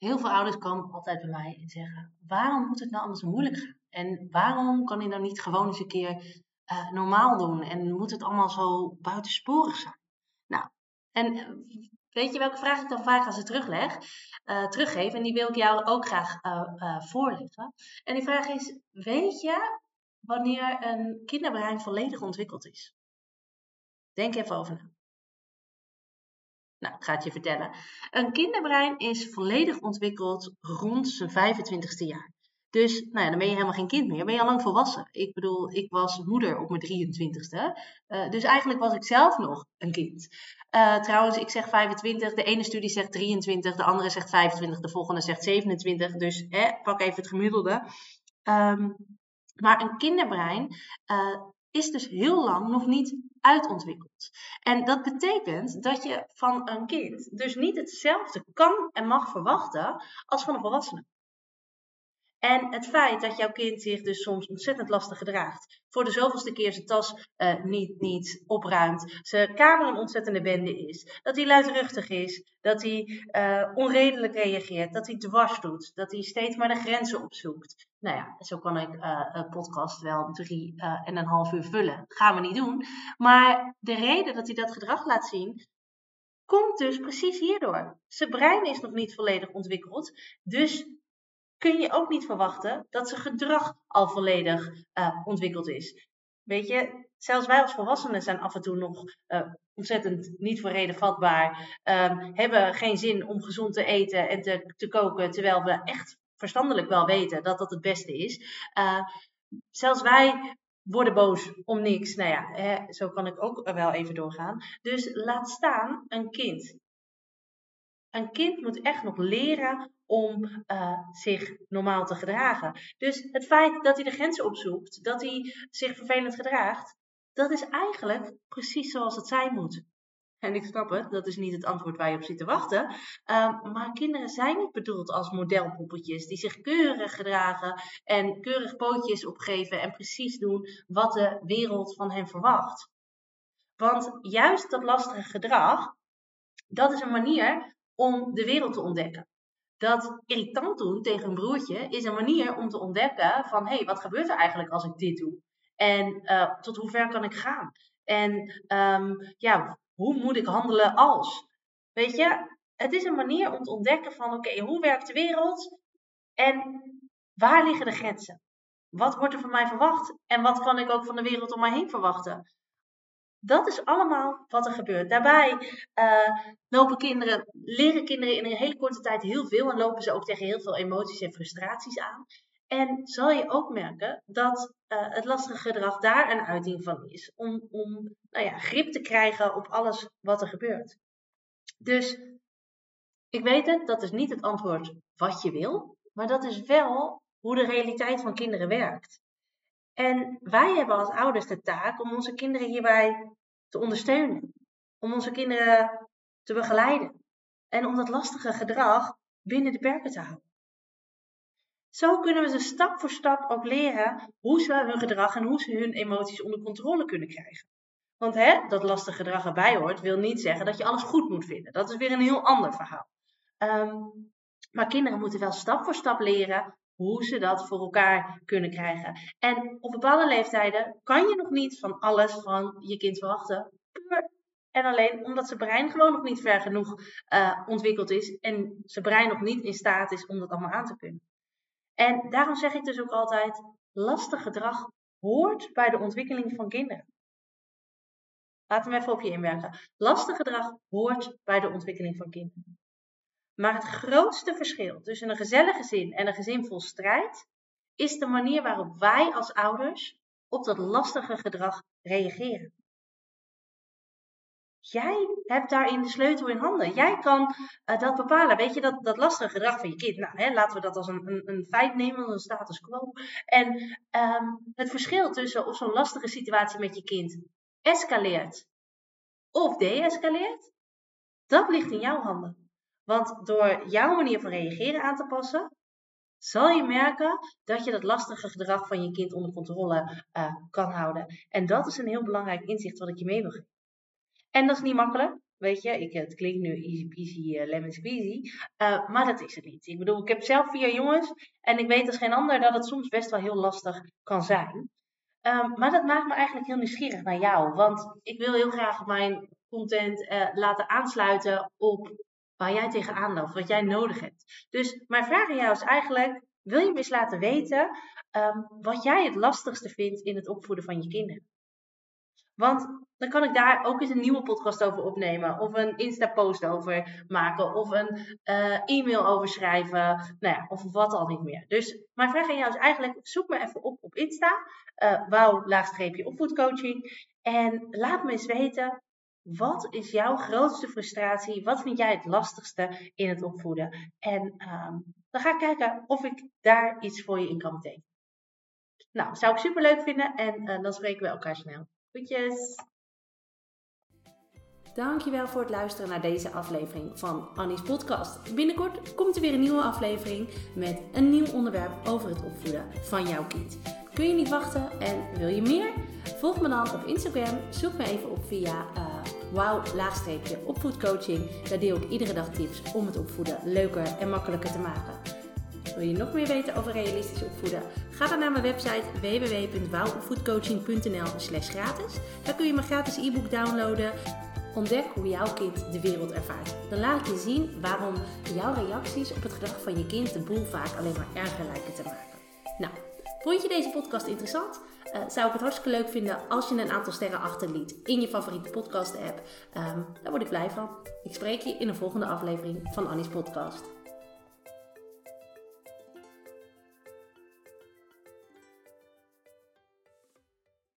Heel veel ouders komen altijd bij mij en zeggen: waarom moet het nou allemaal zo moeilijk gaan? En waarom kan hij nou niet gewoon eens een keer uh, normaal doen? En moet het allemaal zo buitensporig zijn? Nou, en eh, weet je welke vraag ik dan vaak als ik terugleg, uh, teruggeef? En die wil ik jou ook graag voorleggen. En die vraag is: weet je wanneer een kinderbrein volledig ontwikkeld is? Denk even over na. Nou, ik ga het je vertellen. Een kinderbrein is volledig ontwikkeld rond zijn 25ste jaar. Dus nou ja, dan ben je helemaal geen kind meer, ben je al lang volwassen. Ik bedoel, ik was moeder op mijn 23ste. Uh, dus eigenlijk was ik zelf nog een kind. Uh, trouwens, ik zeg 25, de ene studie zegt 23, de andere zegt 25, de volgende zegt 27. Dus pak even het gemiddelde. Um, maar een kinderbrein uh, is dus heel lang nog niet uitontwikkeld. En dat betekent dat je van een kind dus niet hetzelfde kan en mag verwachten als van een volwassene. En het feit dat jouw kind zich dus soms ontzettend lastig gedraagt, voor de zoveelste keer zijn tas uh, niet, niet opruimt, zijn kamer een ontzettende bende is, dat hij luidruchtig is, dat hij uh, onredelijk reageert, dat hij dwars doet, dat hij steeds maar de grenzen opzoekt. Nou ja, zo kan ik uh, een podcast wel drie en een half uur vullen. Gaan we niet doen. Maar de reden dat hij dat gedrag laat zien, komt dus precies hierdoor. Zijn brein is nog niet volledig ontwikkeld, dus kun je ook niet verwachten dat zijn gedrag al volledig uh, ontwikkeld is. Weet je, zelfs wij als volwassenen zijn af en toe nog ontzettend niet voor reden vatbaar. Um, hebben geen zin om gezond te eten en te koken, terwijl we echt verstandelijk wel weten dat dat het beste is. Uh, zelfs wij worden boos om niks. Nou ja, hè, zo kan ik ook wel even doorgaan. Dus laat staan een kind. Een kind moet echt nog leren om uh, zich normaal te gedragen. Dus het feit dat hij de grenzen opzoekt, dat hij zich vervelend gedraagt, dat is eigenlijk precies zoals het zijn moet. En ik snap het, dat is niet het antwoord waar je op zit te wachten. Uh, maar kinderen zijn niet bedoeld als modelpoppetjes die zich keurig gedragen en keurig pootjes opgeven en precies doen wat de wereld van hen verwacht. Want juist dat lastige gedrag, dat is een manier om de wereld te ontdekken. Dat irritant doen tegen een broertje is een manier om te ontdekken van hé, hey, wat gebeurt er eigenlijk als ik dit doe? En uh, tot hoe ver kan ik gaan? En um, ja, hoe moet ik handelen als? Weet je, het is een manier om te ontdekken van oké, hoe werkt de wereld? En waar liggen de grenzen? Wat wordt er van mij verwacht? En wat kan ik ook van de wereld om mij heen verwachten? Dat is allemaal wat er gebeurt. Daarbij uh, lopen kinderen, leren kinderen in een hele korte tijd heel veel en lopen ze ook tegen heel veel emoties en frustraties aan. En zal je ook merken dat uh, het lastige gedrag daar een uiting van is. Om, om nou ja, grip te krijgen op alles wat er gebeurt. Dus ik weet het, dat is niet het antwoord wat je wil. Maar dat is wel hoe de realiteit van kinderen werkt. En wij hebben als ouders de taak om onze kinderen hierbij te ondersteunen. Om onze kinderen te begeleiden. En om dat lastige gedrag binnen de perken te houden. Zo kunnen we ze stap voor stap ook leren hoe ze hun gedrag en hoe ze hun emoties onder controle kunnen krijgen. Want hè, dat lastige gedrag erbij hoort, wil niet zeggen dat je alles goed moet vinden. Dat is weer een heel ander verhaal. Um, maar kinderen moeten wel stap voor stap leren hoe ze dat voor elkaar kunnen krijgen. En op bepaalde leeftijden kan je nog niet van alles van je kind verwachten. Puur en alleen omdat zijn brein gewoon nog niet ver genoeg uh, ontwikkeld is en zijn brein nog niet in staat is om dat allemaal aan te kunnen. En daarom zeg ik dus ook altijd: lastig gedrag hoort bij de ontwikkeling van kinderen. Laat hem even op je inwerken. Lastig gedrag hoort bij de ontwikkeling van kinderen. Maar het grootste verschil tussen een gezellig gezin en een gezin vol strijd is de manier waarop wij als ouders op dat lastige gedrag reageren. Jij hebt daarin de sleutel in handen. Jij kan uh, dat bepalen. Weet je, dat, dat lastige gedrag van je kind. Nou, hè, laten we dat als een, een, een feit nemen, als een status quo. En um, het verschil tussen of zo'n lastige situatie met je kind escaleert of deescaleert, dat ligt in jouw handen. Want door jouw manier van reageren aan te passen, zal je merken dat je dat lastige gedrag van je kind onder controle uh, kan houden. En dat is een heel belangrijk inzicht wat ik je mee wil geven. En dat is niet makkelijk. Weet je, ik, het klinkt nu easy peasy, uh, lemon squeezy. Uh, maar dat is het niet. Ik bedoel, ik heb zelf vier jongens. En ik weet als geen ander dat het soms best wel heel lastig kan zijn. Um, maar dat maakt me eigenlijk heel nieuwsgierig naar jou. Want ik wil heel graag mijn content uh, laten aansluiten op waar jij tegenaan loopt, wat jij nodig hebt. Dus mijn vraag aan jou is eigenlijk: wil je me eens laten weten um, wat jij het lastigste vindt in het opvoeden van je kinderen? Want dan kan ik daar ook eens een nieuwe podcast over opnemen. Of een Insta-post over maken. Of een uh, e-mail over schrijven. Nou ja, of wat al niet meer. Dus mijn vraag aan jou is eigenlijk, zoek me even op op Insta. Uh, wauw, laagstreepje opvoedcoaching. En laat me eens weten, wat is jouw grootste frustratie? Wat vind jij het lastigste in het opvoeden? En um, dan ga ik kijken of ik daar iets voor je in kan betekenen. Nou, zou ik super leuk vinden en uh, dan spreken we elkaar snel. Goedjes! Dankjewel voor het luisteren naar deze aflevering van Annie's podcast. Binnenkort komt er weer een nieuwe aflevering met een nieuw onderwerp over het opvoeden van jouw kind. Kun je niet wachten en wil je meer? Volg me dan op Instagram. Zoek me even op via uh, wow opvoedcoaching. Daar deel ik iedere dag tips om het opvoeden leuker en makkelijker te maken. Wil je nog meer weten over realistisch opvoeden? Ga dan naar mijn website www.wowopvoedcoaching.nl slash gratis. Daar kun je mijn gratis e-book downloaden. Ontdek hoe jouw kind de wereld ervaart. Dan laat ik je zien waarom jouw reacties op het gedrag van je kind de boel vaak alleen maar erger lijken te maken. Nou, vond je deze podcast interessant? Uh, zou ik het hartstikke leuk vinden als je een aantal sterren achterliet in je favoriete podcast app. Um, daar word ik blij van. Ik spreek je in een volgende aflevering van Annie's podcast.